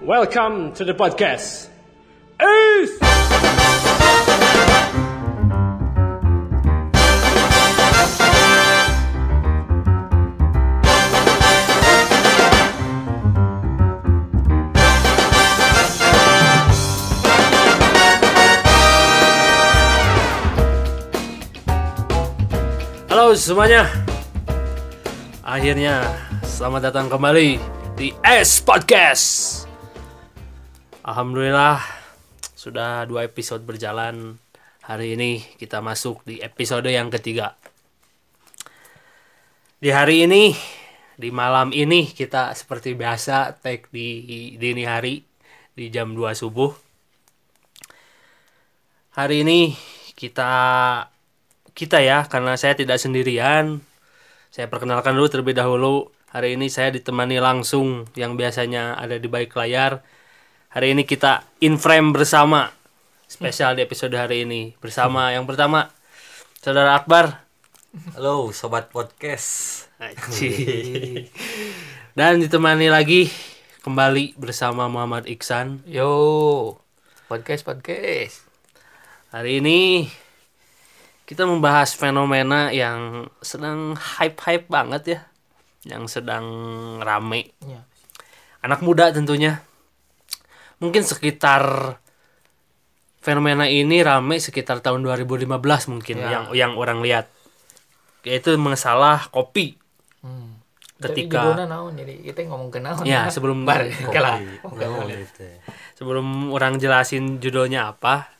Welcome to the podcast. Ace! Halo semuanya. Akhirnya selamat datang kembali di S Podcast. Alhamdulillah sudah dua episode berjalan. Hari ini kita masuk di episode yang ketiga. Di hari ini, di malam ini kita seperti biasa take di dini hari di jam 2 subuh. Hari ini kita kita ya karena saya tidak sendirian. Saya perkenalkan dulu terlebih dahulu. Hari ini saya ditemani langsung yang biasanya ada di balik layar. Hari ini kita in frame bersama. Spesial di episode hari ini bersama yang pertama Saudara Akbar. Halo sobat podcast. Aci. Dan ditemani lagi kembali bersama Muhammad Iksan. Yo, podcast podcast. Hari ini kita membahas fenomena yang sedang hype-hype banget ya. Yang sedang rame. Ya. Anak muda tentunya. Mungkin sekitar fenomena ini rame sekitar tahun 2015 mungkin Ya. yang yang orang lihat. Yaitu masalah kopi. Hmm. Ketika- naon jadi kita ngomong ke naon. Ya, sebelum bar kalah. Sebelum orang jelasin judulnya apa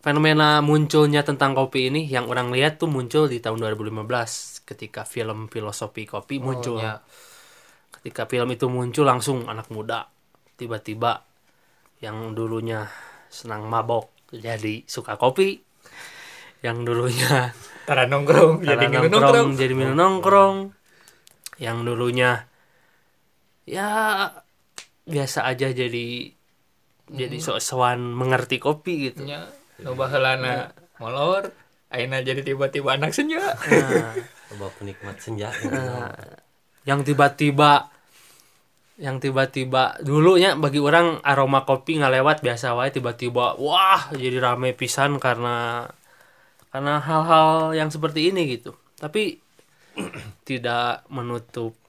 fenomena munculnya tentang kopi ini yang orang lihat tuh muncul di tahun 2015 ketika film filosofi kopi muncul ya. ketika film itu muncul langsung anak muda tiba-tiba yang dulunya senang mabok jadi suka kopi yang dulunya Tara nongkrong jadi karena minum nongkrong nongkrong. jadi minum nongkrong yang dulunya ya biasa aja jadi jadi Hmm. sok-sokan mengerti kopi gitu Ya, nu baheulana molor, ayeuna jadi tiba-tiba anak senja. nah, Coba penikmat senja. yang tiba-tiba yang tiba-tiba dulunya bagi orang aroma kopi nggak lewat biasa wae tiba-tiba wah jadi rame pisan karena karena hal-hal yang seperti ini gitu tapi tidak menutup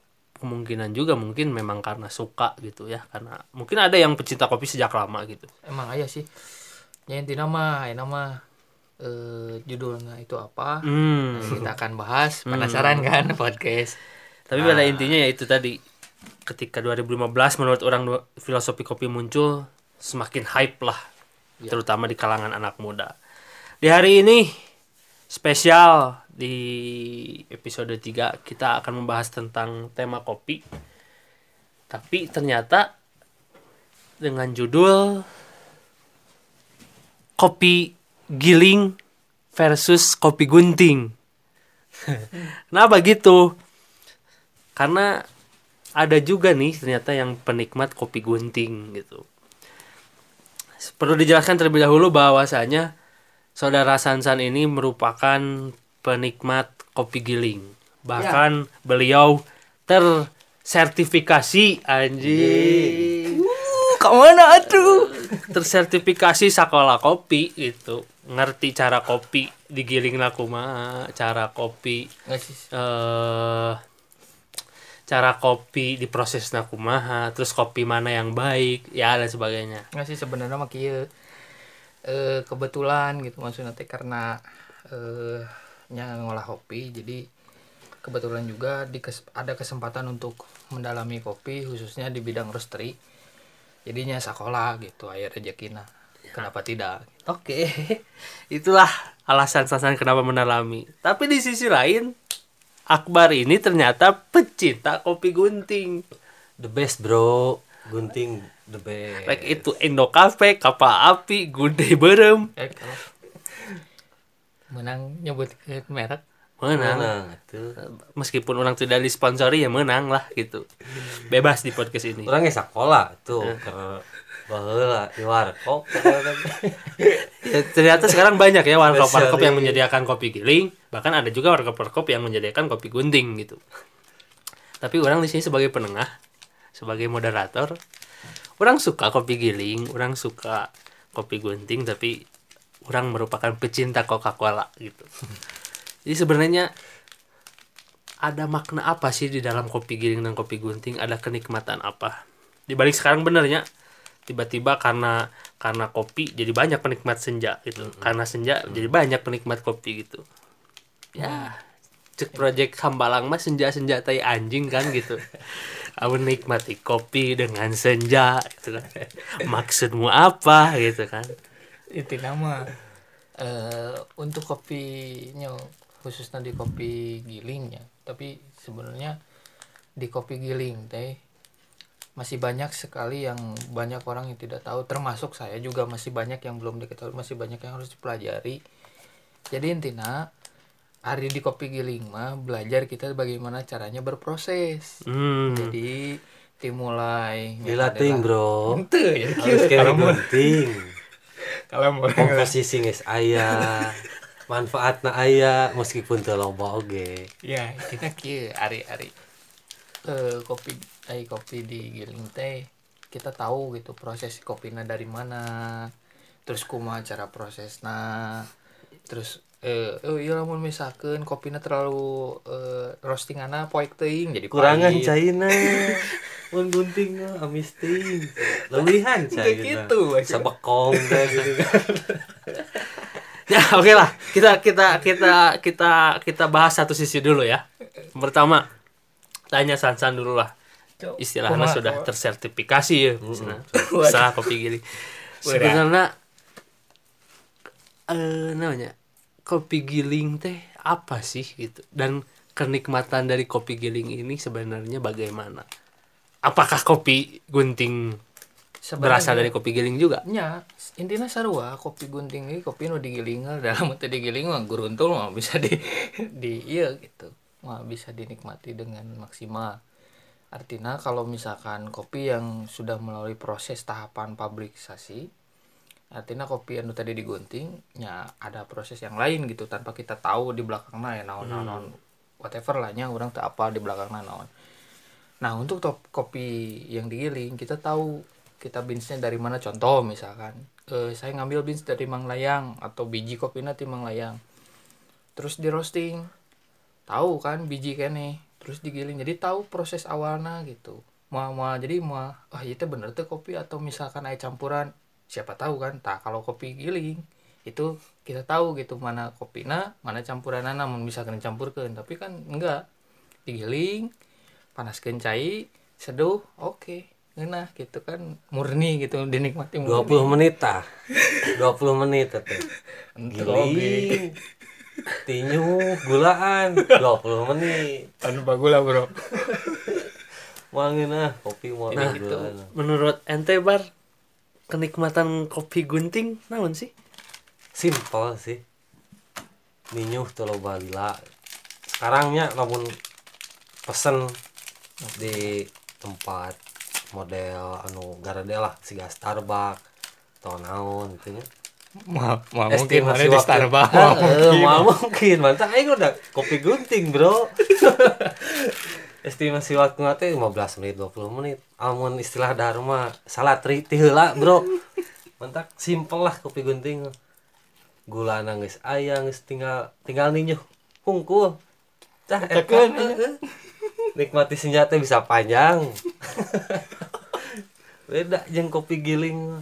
kemungkinan juga mungkin memang karena suka gitu ya karena mungkin ada yang pecinta kopi sejak lama gitu Emang aya sih. Ya intinya mah, ayeuna mah eh judulnya itu apa? hmm. Kita akan bahas. Penasaran kan podcast? Tapi pada intinya ya itu tadi ketika 2015 menurut orang filosofi kopi muncul semakin hype lah terutama di kalangan anak muda. Di hari ini spesial di episode 3 kita akan membahas tentang tema kopi. Tapi ternyata dengan judul kopi giling versus kopi gunting. Kenapa gitu? karena ada juga nih ternyata yang penikmat kopi gunting gitu. Perlu dijelaskan terlebih dahulu bahwasanya saudara Sansan ini merupakan penikmat kopi giling. Bahkan beliau tersertifikasi anjing. Ke mana atuh? Tersertifikasi sekolah kopi gitu. Ngerti cara kopi digiling kumaha, cara kopi sih. Cara kopi diproses nakumaha terus kopi mana yang baik ya dan sebagainya. Nggak sih sebenarnya mah kieu eh kebetulan gitu maksudnya teh karena nya ngolah kopi jadi kebetulan juga di ada kesempatan untuk mendalami kopi khususnya di bidang roastery jadinya sekolah gitu air rezekina kenapa tidak? Oke itulah alasan alasan kenapa mendalami. Tapi di sisi lain Akbar ini ternyata pecinta kopi gunting. The best bro. Gunting the best. baik itu Indo Cafe, Kapal Api, Gunde Berem. Eh menang nyebut merek. Menang. Menang tuh. meskipun orang tidak disponsori ya menang lah gitu. Bebas di podcast ini. Orangnya sekolah tuh ke baheula di warkop. Ya, ternyata sekarang banyak ya warkop-warkop yang menyediakan kopi giling, bahkan ada juga warkop-warkop yang menyediakan kopi gunting gitu. Tapi orang di sini sebagai penengah, sebagai moderator, orang suka kopi giling orang suka kopi gunting tapi orang merupakan pecinta Coca Cola gitu. Jadi sebenarnya ada makna apa sih di dalam kopi giling dan kopi gunting? Ada kenikmatan apa? Dibalik sekarang benernya tiba-tiba karena karena kopi jadi banyak penikmat senja gitu. Karena senja jadi banyak penikmat kopi gitu. Ya cek project hambalang mah senja senja tai anjing kan gitu. Aku nikmati kopi dengan senja gitu kan. Maksudmu apa gitu kan. Itu nama. Eh untuk kopinya khususnya di kopi gilingnya tapi sebenarnya di kopi giling teh masih banyak sekali yang banyak orang yang tidak tahu. Termasuk saya juga masih banyak yang belum diketahui masih banyak yang harus dipelajari. Jadi intinya hari di kopi giling mah belajar kita bagaimana caranya berproses. Hmm. jadi dimulai dilatih bro. Ente, ya, harus kieu. kalau gunting kalau mau komposisi geus aya manfaatna aya meskipun loba oge. Ya kita kia ari ari eh kopi ai kopi di giling teh kita tahu gitu proses kopinya dari mana. Terus kumaha cara prosesna terus eh oh iya lamun misalkan kopinya terlalu eh, roastingana poek teuing jadi kurangan pahit. caina mun gunting mah amis ting lebihan caina gitu, teh gitu kan. Ya oke lah. Kita kita kita kita kita bahas satu sisi dulu ya. Pertama tanya Sansan dulu lah istilahnya sudah tersertifikasi ya salah kopi gini. Sebenarnya eh namanya kopi giling teh apa sih gitu? Dan kenikmatan dari kopi giling ini sebenarnya bagaimana? Apakah kopi gunting berasal dari kopi giling juga? Nya intinya sarua kopi gunting ini kopi nu digiling dalam itu digiling mah guruntul mah bisa di di iya gitu. Mah bisa dinikmati dengan maksimal artinya kalau misalkan kopi yang sudah melalui proses tahapan pabrikasi artinya kopi yang tadi digunting ya ada proses yang lain gitu tanpa kita tahu di belakangnya ya naon naon naon whatever lah nya orang tak apa di belakangnya naon Nah untuk top kopi yang digiling kita tahu kita beansnya dari mana. Contoh misalkan eh, saya ngambil beans dari Manglayang atau biji kopinya di Manglayang terus di roasting tahu kan biji kene terus digiling. Jadi tahu proses awalnya gitu. Mau mau jadi mau ah itu bener tuh kopi atau misalkan air campuran siapa tahu kan tak kalau kopi giling itu kita tahu gitu mana kopinya mana campuran namun misalkan dicampurkan tapi kan enggak. Digiling panaskan cai seduh oke nah gitu kan murni gitu dinikmati murni. 20 menit tah. 20 menit teh. Giling tinyu gulaan. 20 menit. Tanpa gula bro. Wangi nah kopi mau Nah, gitu. gulaan. Menurut ente bar kenikmatan kopi gunting naon sih? Simple sih. Ninyuh tuh lo balila sekarangnya lamun pesen di tempat model anu garade lah siga Starbucks atau naon gitu mau mau mungkin mana di Starbucks? Ah, eh, mungkin. mau mungkin mantap aing udah kopi gunting bro. Estimasi waktu nanti 15 menit 20 menit. Amun istilah dharma salah tri ti heula bro. Mantap simpel lah kopi gunting. Gula nangis ayang tinggal tinggal ninyuh. Hungkul tah eta eh, nikmati senjata bisa panjang. Beda jeung kopi giling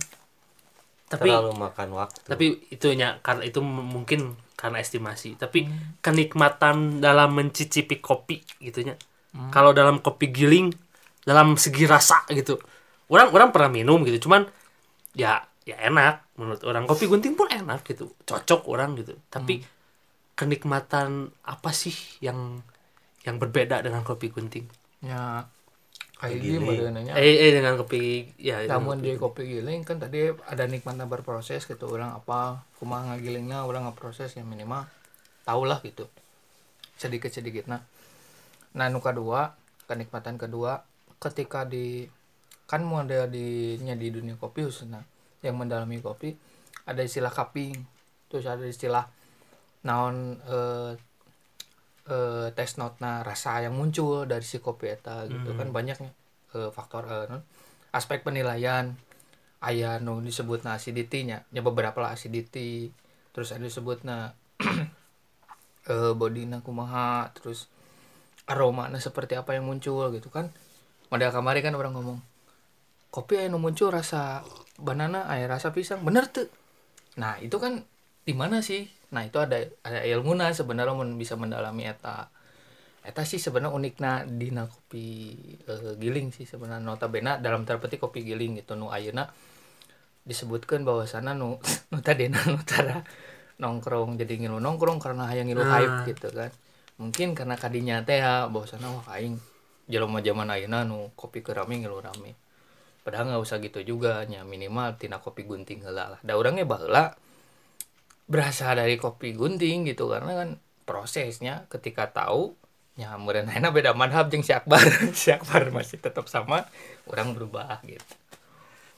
tapi terlalu makan waktu. tapi itunya karena itu mungkin karena estimasi. Tapi kenikmatan dalam mencicipi kopi gitunya. Kalau dalam kopi giling dalam segi rasa gitu. Orang orang pernah minum gitu cuman ya ya enak. Menurut orang kopi gunting pun enak gitu. Cocok orang gitu. Tapi kenikmatan apa sih yang yang berbeda dengan kopi gunting? Ya kayak badannya eh, eh dengan kopi ya namun kopi di kopi giling kan tadi ada nikmatnya berproses gitu. Orang apa kumaha ngagilingnya orang ngeproses yang minimal tau lah gitu. Sedikit sedikit nah nah nu kedua kenikmatan kedua ketika di kan model di nya di dunia kopi khususnya yang mendalami kopi ada istilah cupping. Terus ada istilah naon eh, eh, test note rasa yang muncul dari si kopi eta gitu kan banyaknya eh, faktor eh, non. aspek penilaian aya nu disebut na acidity nya nya beberapa lah acidity terus ada disebut na eh bodina kumaha terus aroma seperti apa yang muncul gitu kan. Model kemarin kan orang ngomong kopi anu muncul rasa banana aya rasa pisang. Bener tuh nah itu kan di mana sih nah itu ada ada ilmuna sebenarnya mun bisa mendalami eta eta sih sebenarnya unikna dina kopi eh, giling sih sebenarnya. Notabene dalam tanda petik kopi giling gitu nu ayeuna disebutkan bahwasana nu nu tadina nu nongkrong jadi ngilu nongkrong karena hayang ngilu Nah. hype gitu kan. Mungkin karena kadinya teh ya bahwasana wah aing jelema zaman ayeuna nu kopi ke rame ngilu rame. Padahal nggak usah gitu juga nya minimal tina kopi gunting heula lah. Da urangnya baheula berasal dari kopi gunting gitu karena kan prosesnya ketika tahu ya meureun ayeuna beda madhab jeung si Akbar si Akbar masih tetap sama orang berubah gitu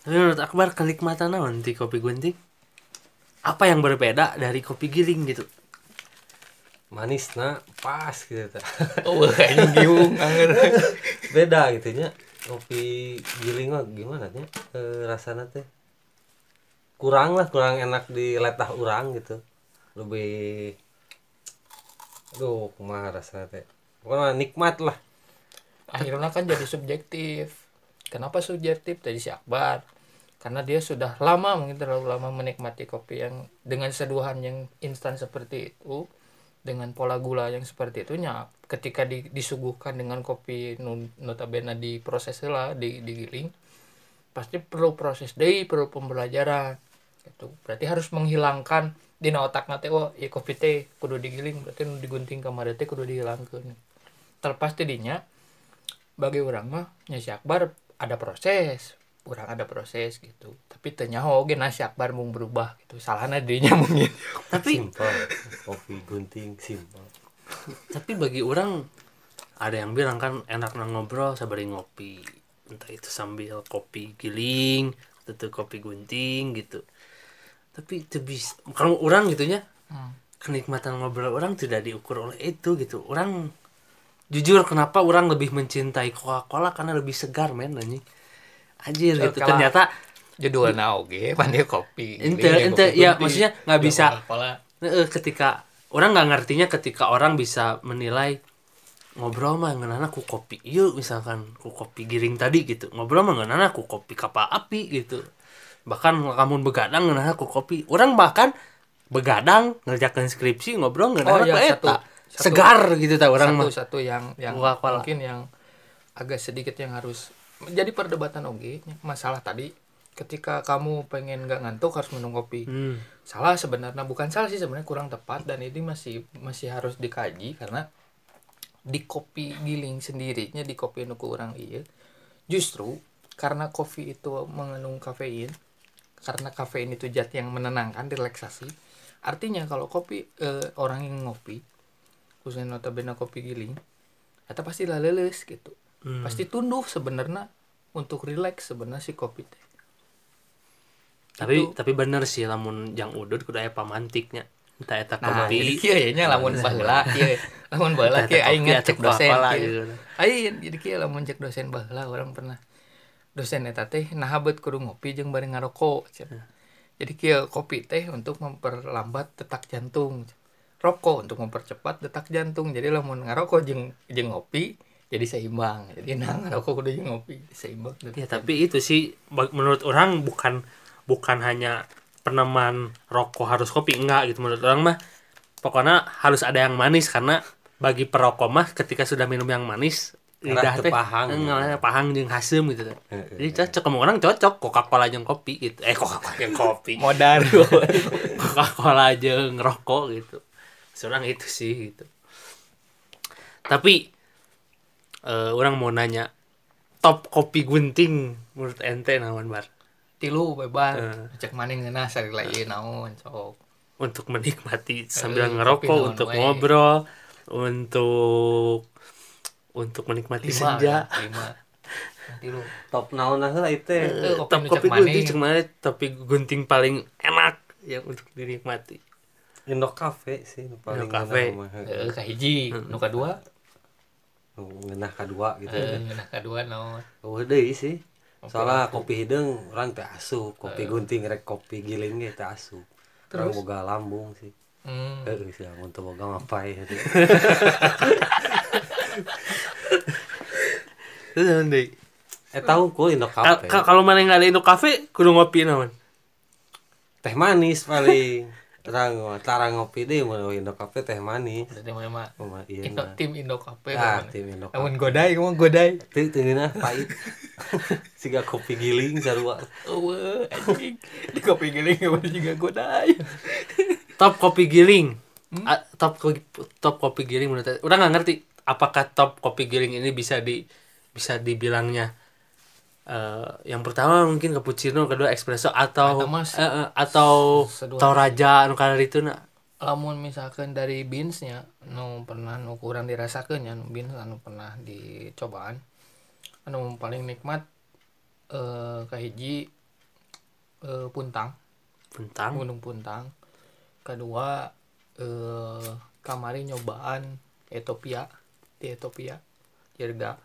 Tapi menurut Akbar kenikmatan naon di kopi gunting? Apa yang berbeda dari kopi giling gitu? manis na pas gitu ta. oh anjing bingung beda gitu nya kopi giling mah gimana nya e, rasanya teh kurang lah kurang enak di letah urang gitu. Lebih aduh kumaha rasanya teh. Pokoknya nikmat lah. Akhirnya kan jadi subjektif. Kenapa subjektif? Tadi si Akbar. Karena dia sudah lama mungkin terlalu lama menikmati kopi yang dengan seduhan yang instan seperti itu dengan pola gula yang seperti itu nya ketika di- disuguhkan dengan kopi notabene di proses lah di digiling pasti perlu proses deh perlu pembelajaran gitu. Berarti harus menghilangkan di otak nate oh ya kopi teh kudu digiling berarti nu digunting kamar teh kudu dihilangkan terlepas tidinya bagi orang mah nya si Akbar ada proses. Orang ada proses gitu. Tapi tenyaho oge nasi Akbar mau berubah gitu. Salahnya dirinya mungkin Tapi simple kopi gunting simple tapi bagi orang ada yang bilang kan enak nang ngobrol sabari ngopi. Entah itu sambil kopi giling atau kopi gunting gitu tapi itu bisa kalau orang gitunya Hmm. kenikmatan ngobrol orang tidak diukur oleh itu gitu. Orang jujur kenapa orang lebih mencintai Coca Cola karena lebih segar men anjing. Anjir gitu. Kalau- ternyata judulnya oge pandai kopi. Ente Giling, ente ya maksudnya nggak bisa Coca-Cola. Eh, ketika orang nggak ngertinya ketika orang bisa menilai ngobrol mah ngenana ku kopi yuk misalkan. Ku kopi giring tadi gitu. Ngobrol mah ngenana ku kopi kapal api gitu bahkan kamu begadang ngenana ku kopi. Orang bahkan begadang ngerjakan skripsi ngobrol ngenana Oh, ya, eta. satu- satu- segar gitu tak orang satu mah. satu yang yang Coca-Cola. mungkin yang agak sedikit yang harus menjadi perdebatan oge. Masalah tadi ketika kamu pengen nggak ngantuk harus minum kopi. Hmm. salah sebenarnya bukan salah sih sebenarnya kurang tepat. Dan ini masih masih harus dikaji karena di kopi giling sendirinya di kopi nuku orang iya. Justru karena kopi itu mengandung kafein karena kafein itu zat yang menenangkan relaksasi artinya kalau kopi eh, orang yang ngopi khususnya notabene kopi giling itu pasti laleles gitu Hmm. pasti tunduh sebenarnya untuk rileks sebenarnya si kopi teh tapi Itu. tapi bener sih lamun jang udut kudu aya pamantiknya entah eta Nah, kopi jadi kieu nya lamun baheula kieu. Lamun baheula kieu aing kopi ngecek atau dosen kieu. gitu. Aing jadi kieu lamun cek dosen baheula orang pernah dosen eta teh nah beut kudu ngopi jeung bari ngarokok. cenah. Jadi kieu kopi teh untuk memperlambat detak jantung. Rokok untuk mempercepat detak jantung. Jadi lamun ngarokok jeung jeung ngopi jadi seimbang. Jadi nah ngarokok kudu jeung ngopi seimbang. Ya tapi itu sih menurut orang bukan bukan hanya peneman rokok harus kopi enggak gitu menurut orang mah pokoknya harus ada yang manis karena bagi perokok mah ketika sudah minum yang manis lidah teh pahang. ngarah pahang jeung hasem gitu teh. Jadi cocok sama orang cocok Coca-Cola jeung kopi gitu. Eh Coca-Cola jeung kopi. modal. Coca-Cola jeung rokok gitu. Seorang itu sih gitu. Tapi eh orang mau nanya top kopi gunting menurut ente naon bar Tilu bebas. Eh. Cek maning ngeunah sarila ieu naon sok. untuk menikmati sambil Eh, ngerokok untuk ngobrol untuk untuk menikmati Lima, senja. ya, lima. Tilu. top naon lah itu Eh, kopi top kopi cek gunting cuma topi gunting paling enak yang untuk dinikmati. Indo Cafe sih nu paling Indo Cafe. ngeunah mah. Eh, kahiji, nu kadua, Nu ngeunah kadua gitu eh, nah kadua naon. oh deui sih. Soalnya kopi hidung orang teh asup. Kopi gunting rek kopi giling ge teh asup. Orang boga lambung sih. Hmm. Heeh sih mun teu boga ngapain Terus naon deui? eh tahu ku Indo Cafe ka- Kalau mana nggak ada Indo Cafe, kudu ngopi naon? teh manis paling terang tarang ngopi deh mau Indo Cafe teh manis Berarti memang Mama, iya Indo, tim Indo Cafe ah mana? tim Indo Cafe Namun godai, kamu godai. teu teu geuna pahit siga kopi giling sarua Oh, anjing. Di kopi giling kamu juga godai. Top kopi giling. Ah, top kopi top kopi giling menurut saya. Udah nggak ngerti apakah top kopi giling ini bisa di bisa dibilangnya eh yang pertama mungkin cappuccino, kedua espresso atau Atau mas- eh, eh, atau. Toraja anu kana itu na. Lamun misalkan dari beansnya, nu pernah nu kurang dirasakan ya, nu beans anu pernah dicobaan. Anu paling nikmat eh kahiji eh puntang, Bentang. gunung puntang. Kedua eh kamari nyobaan Ethiopia di Ethiopia, Yerga.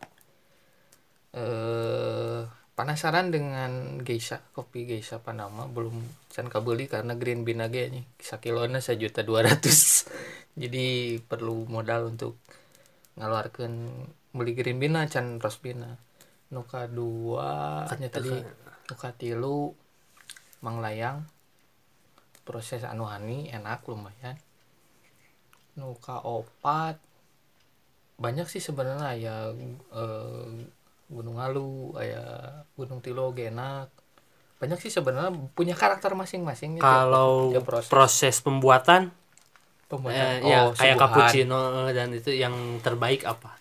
Eh penasaran dengan geisha kopi geisha Panama. Belum can kabeli karena green bean aja nih sakilona sejuta dua ratus. Jadi perlu modal untuk ngeluarkan beli green bean can roast bean nuka dua nya tadi nuka tilu manglayang proses anu hani enak lumayan. Nuka opat. Banyak sih sebenarnya ya eh, Gunung Alu, aya Gunung Tilo oge enak. Banyak sih sebenarnya punya karakter masing-masing gitu. Kalau Ya, proses, proses pembuatan pembuatan eh, ya oh, kayak suguhan. cappuccino eh, dan itu yang terbaik apa?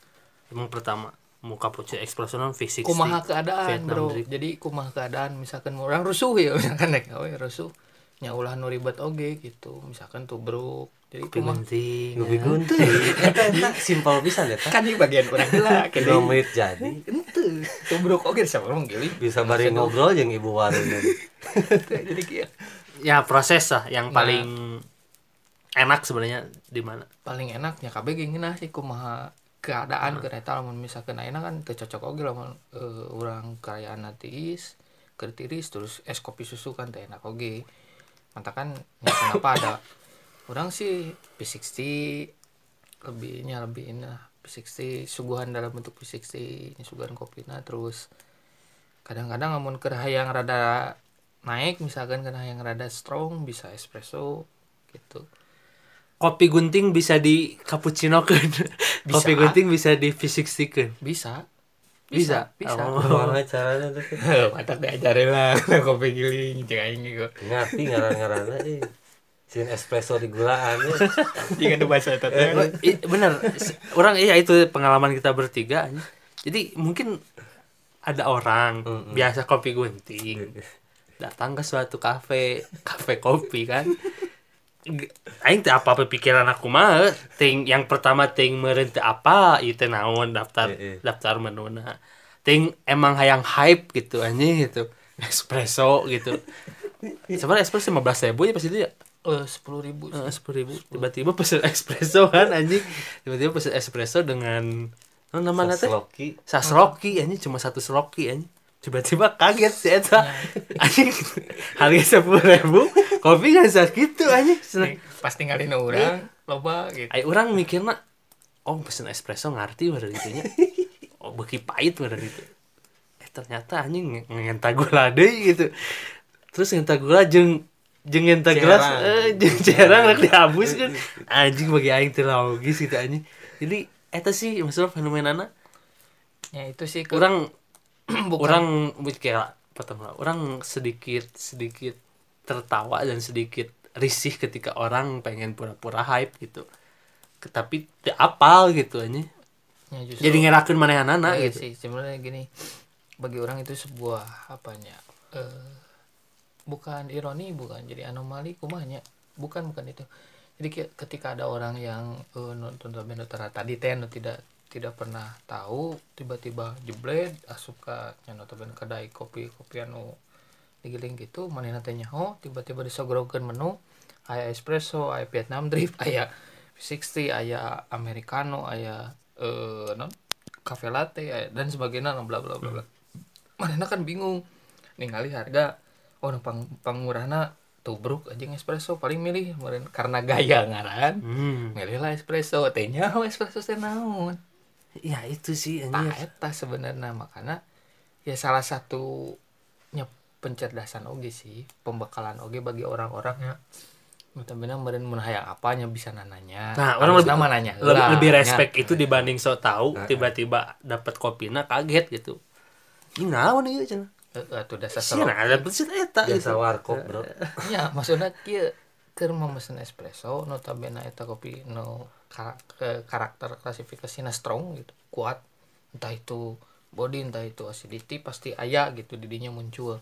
Yang pertama mau cappuccino espresso non V60. Kumaha keadaan, Vietnam Bro. drip. Jadi kumaha keadaan misalkan orang rusuh ya misalkan nek gawe rusuh nya ulah nu ribet oge gitu. Misalkan tubruk. Jadi penting. Kopi gunting. Eta eta simpel pisan eta kan di bagian urang heula dua menit jadi. Ente, tubruk. Oge sama orang gili. bisa bari ngobrol jeung ibu warung Jadi kieu. Ya proses lah yang Nah. paling enak sebenarnya di mana? paling enaknya kabeh gini nah sih kumaha keadaan ke eta lamun misalkan ayeuna kan teu cocok oge lamun eh, urang kaayaan tiis keur tiris terus es kopi susu kan teh enak oge. Mantap kan ya kenapa ada orang sih P60 lebihnya lebih ini lah P60 suguhan dalam bentuk P60 ini suguhan kopinya terus kadang-kadang namun keur hayang rada naik misalkan keur hayang rada strong bisa espresso gitu Kopi gunting bisa di cappuccino kan? Kopi gunting bisa di V60 kan? bisa Bisa? bisa, Oh. Gimana caranya tuh? mantap diajarin lah kopi giling cek aing gitu Ngerti ngaran-ngaranna eh. Sin espresso di gulaan ya. jika ada bahasa itu i- bener. Orang iya itu pengalaman kita bertiga jadi mungkin ada orang Mm-mm. biasa kopi gunting datang ke suatu kafe kafe kopi kan. Aing teh apa pikiran aku mah ting yang pertama ting meureun teu apa teh naon daftar Eh, eh. daftar menuna. Ting emang hayang hype gitu anjing gitu espresso gitu. Sebenarnya espresso lima belas ribu ya pasti dia sepuluh ribu Eh, sepuluh ribu tiba-tiba pesen espresso kan anjing tiba-tiba pesen espresso dengan oh, nama teh Loki. sasroki anjing cuma satu sloki anjing tiba-tiba kaget si eta anjing harga sepuluh ribu kopi kan segitu anjing Seneng. pas tinggalin orang loba gitu Ay, orang mikirnya oh pesen espresso ngerti pada gitu nya oh beki pahit pada gitu eh ternyata anjing nge- ngenta gula deui gitu terus ngenta gula jeung jeung ngenta gelas Cerang. eh jeung cerang rek dihabus kan. Anjing bagi aing teu logis gitu anjing. Jadi eta sih maksudnya fenomenana? Ya itu sih ke, orang bukan. orang kayak pertama orang sedikit sedikit tertawa dan sedikit risih ketika orang pengen pura-pura hype gitu. Tapi tidak apal gitu aja ya justru jadi ngerakin mana anak iya gitu. sih sebenarnya gini. Bagi orang itu sebuah apanya eh bukan ironi bukan jadi anomali kumahnya bukan bukan itu. Jadi ke- ketika ada orang yang eh, nonton band tadi teh nu tidak tidak pernah tahu tiba-tiba jeblet asup ka nya notabene kedai kopi kopi anu digiling gitu mana tanya oh tiba-tiba disogrokeun menu aya espresso aya Vietnam drip aya 60 aya americano aya eh non cafe latte aya, dan sebagainya bla bla bla bla. Mana kan bingung. Ningali harga nu pang pangmurahna tubruk aja espresso paling milih kemarin. Karena gaya ngaran hmm. milih lah espresso tehnya espresso teh naon? Ya itu sih anjir eta sebenarnya. Makanya ya salah satunya pencerdasan oge sih pembekalan oge bagi orang-orang. Ya. Benar meren mun hayang apanya bisa nananya Nah, orang lebih- nama nanya. lebih, heula, lebih respect itu dibanding so tahu tiba-tiba dapat kopina kaget gitu. Ini naon ieu cenah Dasar selok ada besit eta biasa gitu. warkop bro. Ya maksudnya kia keur memesan espresso notabene eta kopi no ke- karakter klasifikasinya strong gitu kuat. Entah itu body entah itu acidity pasti aya gitu didinya muncul.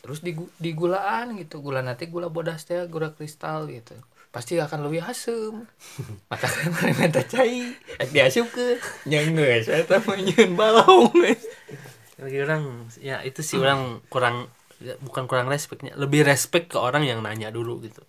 Terus di di gulaan gitu gula nanti gula bodas teh gula kristal gitu. Pasti akan lebih asem. Mata kan minta cai diasup ke nyenggeus eta mah balong. Bagi orang ya itu sih orang kurang ya, bukan kurang respectnya lebih respect ke orang yang nanya dulu gitu.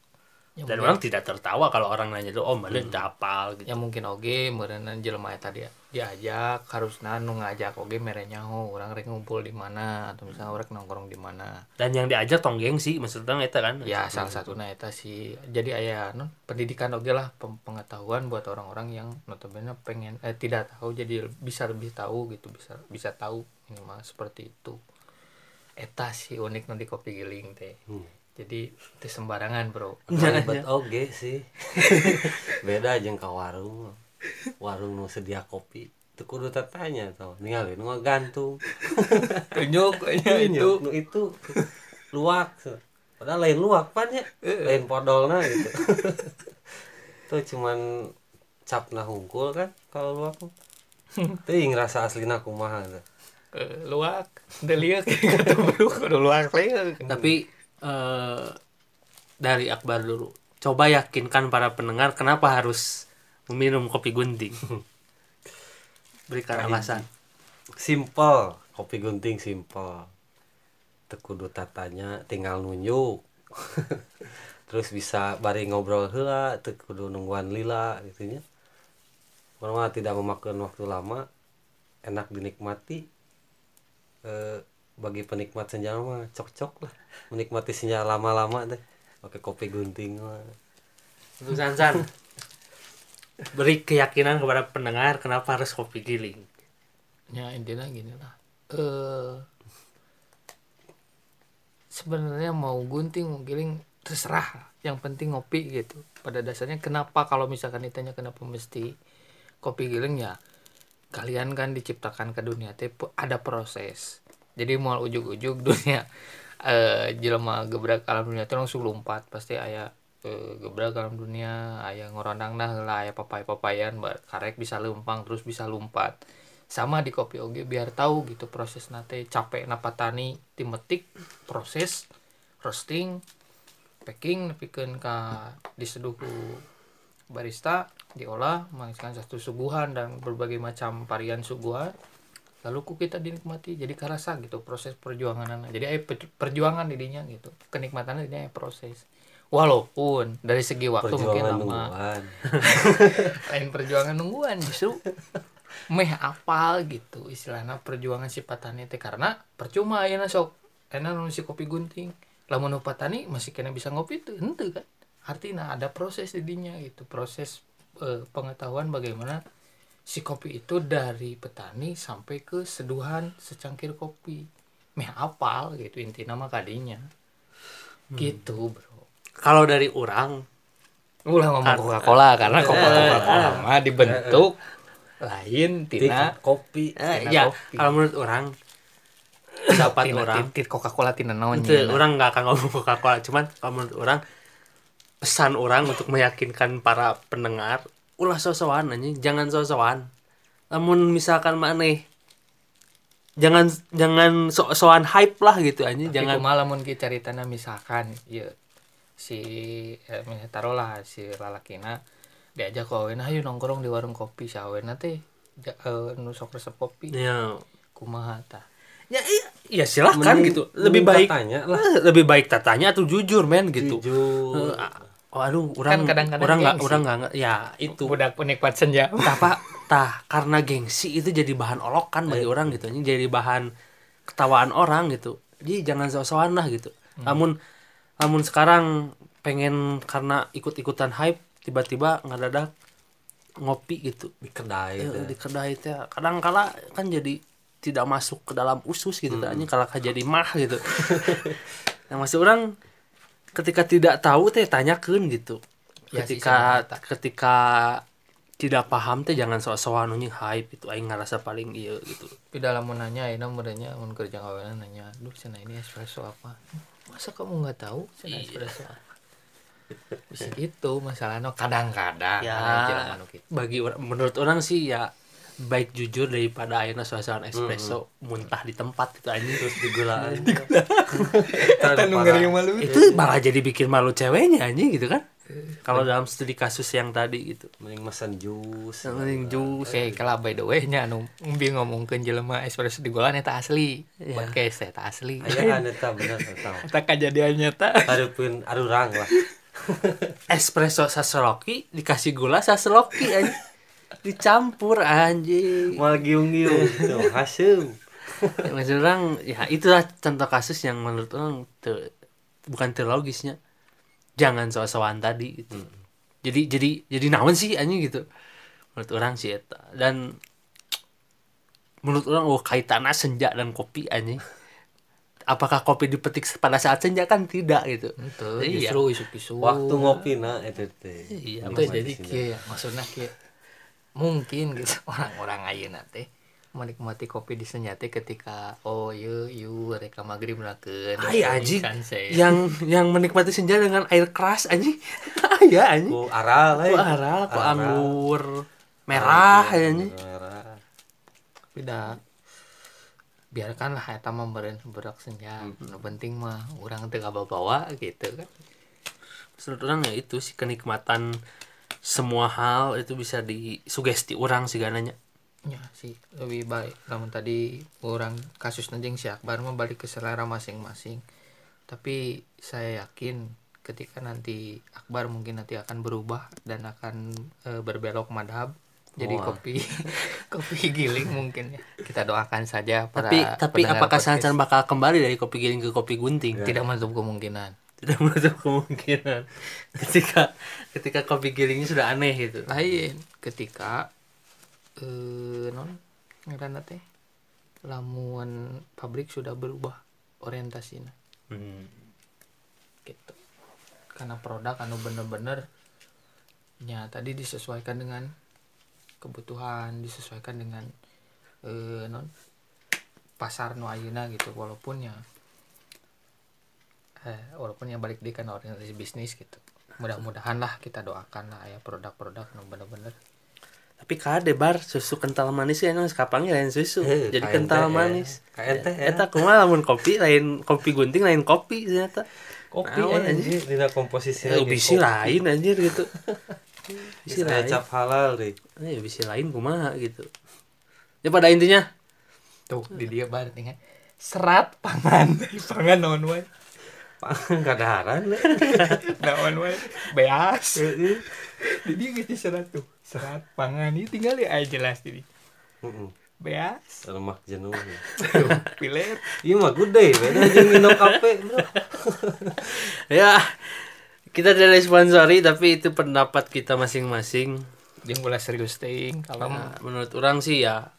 Ya, dan mungkin- orang tidak tertawa kalau orang nanya dulu oh mana udah apal gitu. Ya mungkin oge meureunan jelema eta dia. Diajak harusna nu ngajak oge mere nyaho urang rek ngumpul di mana atau misalnya urang nongkrong di mana. Dan yang diajak tong gengsi maksudnya eta kan? Ya salah satunya eta sih. Jadi aya non pendidikan oge lah pengetahuan buat orang-orang yang notabene pengen eh tidak tahu jadi bisa lebih tahu gitu bisa bisa tahu minimal seperti itu. Eta sih unik di kopi giling teh. Hmm. jadi teu sembarangan bro. Ribet oge sih. Beda jeung ka warung warung nu sedia kopi teu kudu tatanya tau. Ningali nu gantung. Tunjuk aja itu. nu itu. Luak padahal lain luak pan ya. Lain podolna gitu. Tuh cuman cap nah hungkul kan kalau luak mah. teuing rasa aslina kumaha teh. Eh, luak deliak luak tapi eh, dari Akbar dulu. Coba yakinkan para pendengar kenapa harus meminum kopi gunting. Berikan alasan simple kopi gunting simple teu kudu tatanya tinggal nunjuk. Terus bisa bari ngobrol heula teu kudu nungguan lila gitu nya Orang tidak memakan waktu lama. Enak dinikmati eh, bagi penikmat senja mah cocok lah. Menikmati senja lama-lama deh. Pakai kopi gunting mah. Untuk Sansan beri keyakinan kepada pendengar kenapa harus kopi giling. Ya intinya gini lah. Eh sebenarnya mau gunting mau giling terserah. Yang penting ngopi gitu. Pada dasarnya kenapa kalau misalkan ditanya kenapa mesti kopi giling ya kalian kan diciptakan ke dunia teh ada proses. Jadi mau ujuk-ujuk dunia eh jelema gebrak alam dunia teh langsung lompat. Pasti aya eh, gebrak alam dunia aya ngorondang nah lah aya papai-papayan ba- karek bisa lempang terus bisa lompat. Sama di kopi oge biar tahu gitu proses nate capek na patani timetik proses roasting packing nepikeun ka diseduh barista diolah menghasilkan satu suguhan dan berbagai macam varian suguhan. Lalu ku kita dinikmati? Jadi karasa gitu proses perjuangan jadi pe- perjuangan didinya gitu. Kenikmatannya didinya aya proses. Walaupun dari segi waktu mungkin perjuangan lama. nungguan. Lain perjuangan nungguan justru meh apal gitu istilahnya perjuangan si patani teh. Karena percuma ya sok. Enak si kopi gunting. Lamun nu patani masih kena bisa ngopi tuh henteu kan artinya ada proses didinya gitu. Proses eh, pengetahuan bagaimana si kopi itu dari petani sampai ke seduhan secangkir kopi. Meh apal gitu inti nama kadinya. Gitu bro. Kalau dari orang ulah ngomong Coca Cola karena Coca Cola mah dibentuk lain tina kopi eh, Tina ya kopi. kalau menurut orang tina, orang. tit Coca Cola tina naon itu orang nggak akan ngomong Coca Cola cuman kalau menurut orang pesan orang untuk meyakinkan para pendengar ulah sosokan anjing. Jangan sosokan. Namun misalkan maneh jangan jangan sok-sokan hype lah gitu anjing. Jangan jangan malamun kita ceritana misalkan ya si eh, misalnya taruhlah si lalakina diajak ke awena ayo nongkrong di warung kopi. Si awena teh ja- eh, nu sok resep kopi. Ya. Kumaha tah ya, iya, ya silahkan Mending- gitu. Lebih baik tatanya lah. eh, lebih baik tatanya atau jujur men gitu. Jujur. Eh, oh, aduh orang kadang-kadang orang nggak orang nggak ya itu. Budak penikmat senja. Tah pak. Tah karena gengsi itu jadi bahan olokan bagi orang gitu. Jadi bahan ketawaan orang gitu. Jadi jangan sok-sokan lah gitu. Namun namun sekarang pengen karena ikut-ikutan hype tiba-tiba ngadadak ngopi gitu. Di kedai Eh, teh. di kedai teh kadang kala kan jadi tidak masuk ke dalam usus gitu. Kan kalau jadi mah gitu. Yang masih orang ketika tidak tahu teh tanyakan gitu. Ya sih, ketika sama ketika tidak paham teh jangan sok-sokan anjing hype itu aing ngerasa paling iya gitu. Tapi dalam mau nanya ini merenya mau kerja kawanan nanya duh cina ini espresso apa? Masa kamu nggak tahu cina espresso apa? Bisa gitu masalahnya kadang-kadang ya. anu gitu. bagi orang menurut orang sih ya baik jujur daripada ayeuna suasana espresso muntah di tempat itu anjing terus digulaan malu. Itu malah jadi bikin malu ceweknya anjing gitu kan. Kalau dalam studi kasus yang tadi gitu. Mending mesen jus. Penting jus. Oke, kalau by the way nya anu umbi ngomongkeun jelema espresso di golan eta asli. Iya. Podcast eta asli. aya kan eta bener eta Eta kejadian nyata. hareupeun arurang lah. Espresso saseloki dikasih gula saseloki anjing dicampur anjing. Mal giung-giung tuh hasem ya, maksud orang ya itulah contoh kasus yang menurut orang te- bukan terlogisnya. Jangan soal-soal tadi gitu. jadi jadi jadi naon sih anjing gitu. Menurut orang sih eta. Dan menurut orang oh kaitannya senja dan kopi anjing. Apakah kopi dipetik pada saat senja? Kan tidak gitu. Itu Iya. justru isu-isu. waktu ngopi na eta teh. Iya, itu jadi kieu ya maksudnya kieu mungkin gitu. Orang-orang ayeuna teh menikmati kopi di senjata ketika oh yu yu reka maghrib melakukan Ay anjing. yang yang menikmati senja dengan air keras anjing. Ya anjing. Ku aral ku aral ku anggur. Merah anjing. merah. Beda. Biarkanlah eta mah beren berak senja. Nu penting mah orang teu bawa gitu kan. Menurut orang ya itu sih kenikmatan semua hal itu bisa disugesti orang sih gananya. Ya sih lebih baik. Namun tadi orang kasus nanjing si Akbar mah balik ke selera masing-masing. Tapi saya yakin ketika nanti Akbar mungkin nanti akan berubah dan akan eh, berbelok madhab jadi Wah. kopi kopi giling mungkin ya. Kita doakan saja para tapi tapi apakah. Sansan bakal kembali dari kopi giling ke kopi gunting? Tidak menutup kemungkinan tidak menutup kemungkinan. Ketika ketika kopi gilingnya sudah aneh gitu. Lain ketika eh non ngaranna teh lamuan pabrik sudah berubah orientasinya. Hmm. gitu. Karena produk anu bener-bener ya tadi disesuaikan dengan kebutuhan disesuaikan dengan eh, non pasar nu ayeuna gitu. Walaupun ya eh, walaupun yang balik di kan orientasi bisnis gitu. Mudah-mudahan lah kita doakan lah ya produk-produk nu bener-bener. Tapi kade bar susu kental manis kan kapangnya lain susu? Eh, jadi KNT kental ya. manis. KNT ya. eta kumaha lamun kopi lain kopi gunting lain kopi ternyata. Kopi Naon, anjir dina komposisi Eh, bisi lain anjir gitu. Bisi bisa lain. cap halal deh eh bisi lain kumaha gitu. Ya pada intinya. Tuh di dia bar tinggal serat pangan. Pangan naon wae kadaharan deh naon wae beas. Di dia gitu serat tuh. Serat pangan. Ini tinggal ya aja jelas jadi Heeh. beas. Lemak jenuh. Pilet. Iya mah gede beda jeung minum kafe bro. Ya kita tidak sponsori tapi itu pendapat kita masing-masing. Jeung bola serius ting kalau Nah, menurut orang sih ya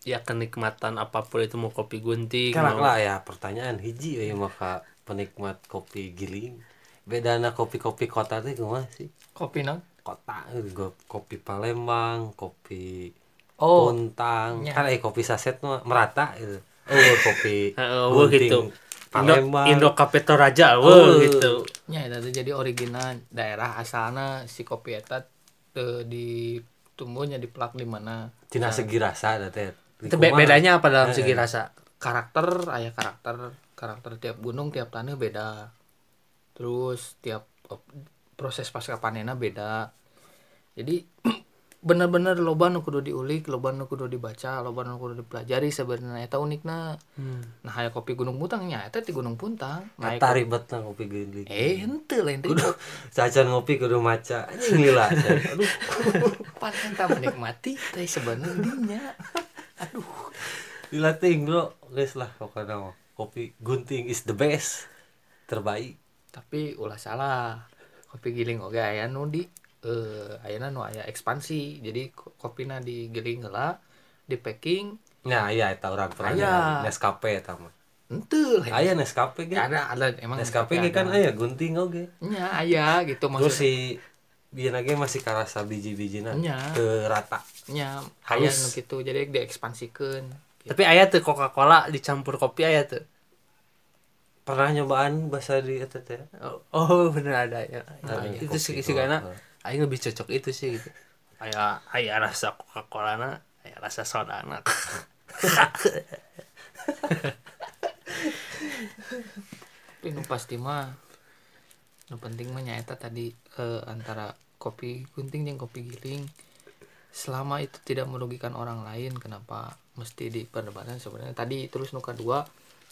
ya kenikmatan apa pun itu mau kopi gunting mau- lah ya. Pertanyaan hiji ya maka penikmat kopi giling. Bedana kopi-kopi kota teh kumaha sih? Kopi non kota eh, kopi Palembang kopi Oh, Pontang. kan eh kopi saset mah merata gitu oh kopi gitu. Indo, Palembang. Indo Cafe Toraja Oh. wah gitu. Nya eta teh jadi original. Daerah asalna si kopi eta di tumbuhnya di plak di mana? Tina segi rasa teh. Itu be- bedanya apa dalam Eh, segi eh. rasa karakter ayah karakter karakter tiap gunung tiap tanah beda. Terus tiap proses pasca panennya beda. Jadi bener-bener loba nu kudu diulik loba nu kudu dibaca loba nu kudu dipelajari sebenarnya eta unikna. Hmm. nah aya kopi gunung puntang nya eta di gunung puntang. Nah Eta ribet lah kopi giling eh henteu lain teh. Cacan ngopi kudu maca. Anjing lila aduh. Pan eta menikmati teh sebenarnya. Aduh. Dilatih bro. Guys lah pokoknya. Kopi gunting is the best. Terbaik. Tapi ulah salah. Kopi giling oke aya nu di eh ayana nu aya ekspansi. Jadi ko- kopina digiling heula di packing. Nah iya eta orang pernah Aya. Nescafe eta mah. Ente aya Nescafe ge? Ada ada emang Nescafe ge kan aya gunting oge. Nya aya gitu terus maksudnya. si biar lagi masih karasa biji-bijina. Nya. ke rata. Nya aya nu gitu. Jadi diekspansikeun Tapi aya tuh Coca-Cola dicampur kopi aya tuh. pernah nyobaan bahasa di teh Oh, oh bener ada ya. Ada itu sih sih karena aing lebih cocok itu sih gitu. Aya aya rasa Coca-Cola na, aya rasa soda na. tapi nu pasti mah nu penting mah nyaeta tadi eh, antara kopi gunting jeung kopi giling selama itu tidak merugikan orang lain kenapa mesti diperdebatkan sebenarnya tadi terus nu kedua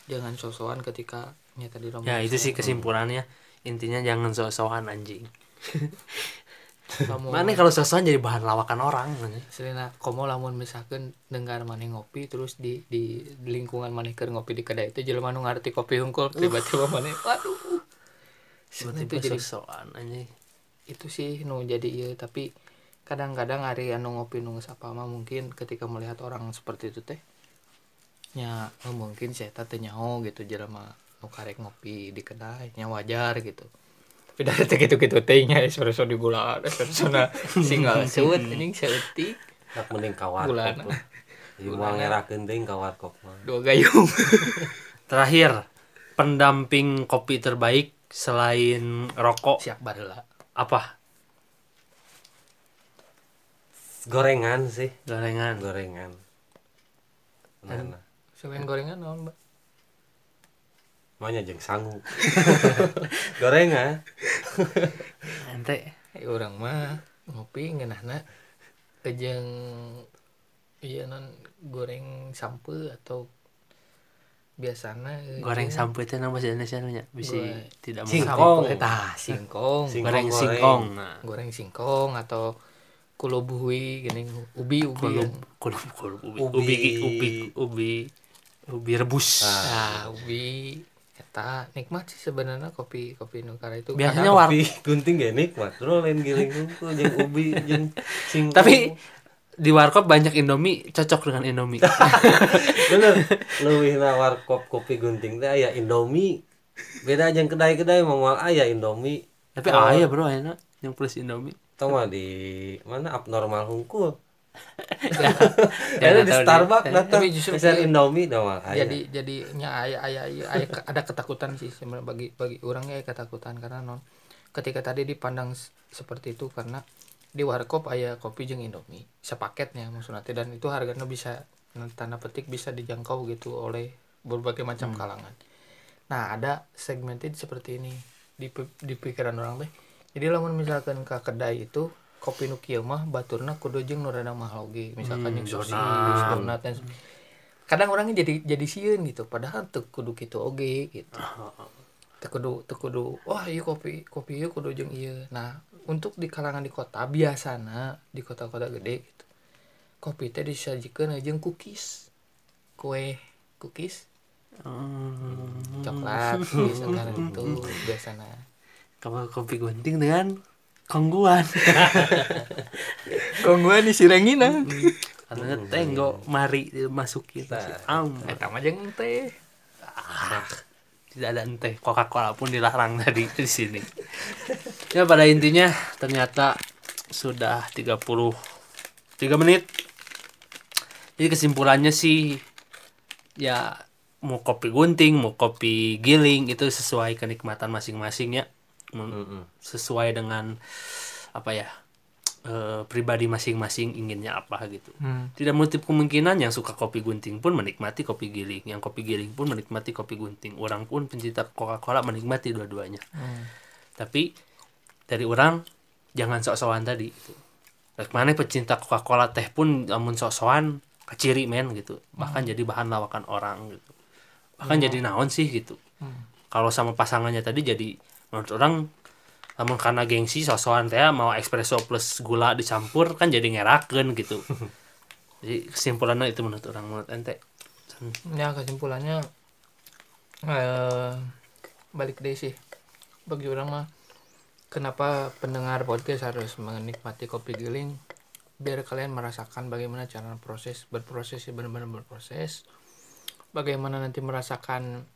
jangan sosokan ketika nyata di ya itu sih kesimpulannya. Intinya jangan sok-sokan anjing. kamu Mana kalau sok-sokan jadi bahan lawakan orang. Selena komo lamun misalkan dengar maneh ngopi terus di di, di lingkungan maneh keur ngopi di kedai itu jelema nu ngarti kopi hungkul tiba-tiba maneh waduh itu jadi sok-sokan anjing. itu sih nu jadi iya tapi kadang-kadang hari anu ngopi nu geus apa mah mungkin ketika melihat orang seperti itu teh nya oh, mungkin saya teh nyaho gitu jelema nu karek ngopi di kedai nya wajar gitu. Tapi dari teh gitu-gitu teh nya espresso di gula espresso na singal seuit anjing seutik nak mending lah. Ieu mah ngerakeun teuing kawar kok mah. Dua gayung. Terakhir, pendamping kopi terbaik selain rokok siap baheula apa? Gorengan sih. Gorengan. gorengan. Nah, nah. selain gorengan? Naon mbak. Manya jeung sangu. Gorengan. Ente. Eh, orang mah ngopi ngeunahna jeung iya non goreng sampe atau biasana eh, goreng jeung sampai itu nama bahasa Indonesia nya? Bisa tidak Singkong. sampe tah singkong. Sing- goreng singkong goreng singkong atau kulo buhui gini ubi ubi. Kulub kulub kulub ubi. Ubi. ubi ubi ubi. Ubi rebus. Ah. nah ubi. Eta nikmat sih sebenarnya kopi kopi nukara itu. Biasanya Kadang- war- Kopi gunting gak nikmat. Terus lain giling hungkul jeung ubi jeung singkong. Tapi di warkop banyak indomie cocok dengan indomie. Bener. Leuwih na warkop kopi gunting teh aya indomie. Beda jeung kedai-kedai moal aya indomie. Tapi Oh. ayah bro enak. Yang plus indomie tau mah di mana abnormal hungkul? Ya, ada di Starbucks datang Tapi justru pesan Indomie aya jadi jadinya ayah ayah ayah ada ketakutan sih sebenarnya bagi bagi orangnya ketakutan. Karena non ketika tadi dipandang seperti itu karena di warkop ayah kopi jeung indomie sepaketnya maksudnya dan itu harganya bisa tanda petik bisa dijangkau gitu oleh berbagai macam kalangan. Nah ada segmented seperti ini di di pikiran orang teh jadi lamun misalkan ke kedai itu kopi nu kieu mah baturna kudu jeung nu rada mahal oge. Misalkan Hmm, sosis donat. dan kadang orangnya jadi jadi sieun gitu. Padahal teu kudu kitu oge gitu. Teu kudu teu kudu wah iya kopi kopi ieu kudu jeung ieu. Nah untuk di kalangan di kota biasana di kota-kota gede gitu kopi teh disajikeun jeung cookies. Kue cookies. Hmm, coklat misalkan itu biasana kamu kopi gunting dengan kongguan. Kongguan disirengina karena tenggo mari dimasukin am. eta mah jeung teh tidak ada ente Coca-Cola pun dilarang tadi di sini. Ya pada intinya ternyata sudah 33 menit. Jadi kesimpulannya sih ya mau kopi gunting mau kopi giling itu sesuai kenikmatan masing-masing ya Mm-mm. sesuai dengan apa ya eh, pribadi masing-masing inginnya apa gitu hmm. tidak menutup kemungkinan yang suka kopi gunting pun menikmati kopi giling yang kopi giling pun menikmati kopi gunting orang pun pencinta Coca-Cola menikmati dua-duanya Hmm. tapi dari orang jangan sok-sokan tadi gitu. Rek mana pecinta Coca-Cola teh pun namun sok-sokan keciri men gitu bahkan jadi bahan lawakan orang gitu bahkan jadi naon sih gitu Hmm. kalau sama pasangannya tadi jadi menurut orang namun karena gengsi sosokan teh mau espresso plus gula dicampur kan jadi ngeraken gitu. Jadi kesimpulannya itu menurut orang menurut ente. Ya kesimpulannya eh balik deh sih. Bagi orang mah kenapa pendengar podcast harus menikmati kopi giling? Biar kalian merasakan bagaimana cara proses berproses ya benar-benar berproses. Bagaimana nanti merasakan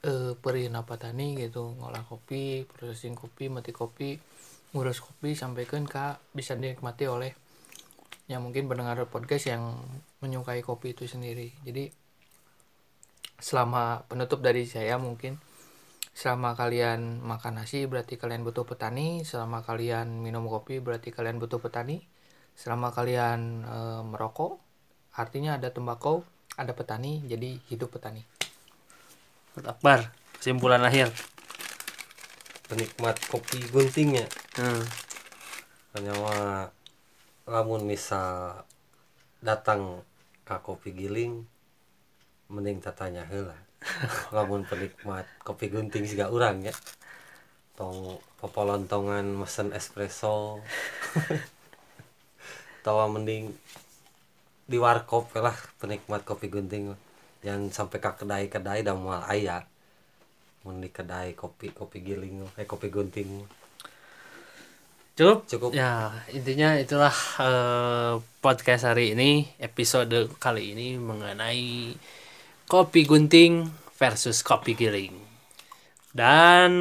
eh perih napa tani gitu ngolah kopi processing kopi mati kopi ngurus kopi sampaikan ke bisa dinikmati oleh yang mungkin pendengar podcast yang menyukai kopi itu sendiri. Jadi selama penutup dari saya mungkin selama kalian makan nasi berarti kalian butuh petani selama kalian minum kopi berarti kalian butuh petani selama kalian eh, merokok artinya ada tembakau ada petani jadi hidup petani Akbar. Kesimpulan akhir. Penikmat kopi guntingnya hmm. hanya lamun misal datang ke kopi giling mending tatanya heula. Lamun penikmat kopi gunting juga urang ya. Tong popolontongan mesen espresso. Tawa mending di warkop lah penikmat kopi gunting yang sampai ke kedai-kedai dan mual ayah mun di kedai kopi kopi giling eh kopi gunting. Cukup? Cukup. ya intinya itulah eh, podcast hari ini episode kali ini mengenai kopi gunting versus kopi giling. Dan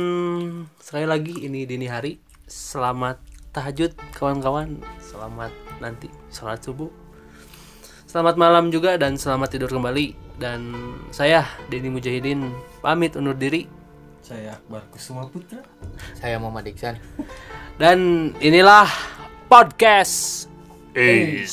sekali lagi ini dini hari. Selamat tahajud kawan-kawan. Selamat nanti sholat subuh. Selamat malam juga dan selamat tidur kembali dan saya Denny Mujahidin pamit undur diri. Saya Akbar Kusuma Putra. Saya Muhammad Iksan. Dan inilah podcast is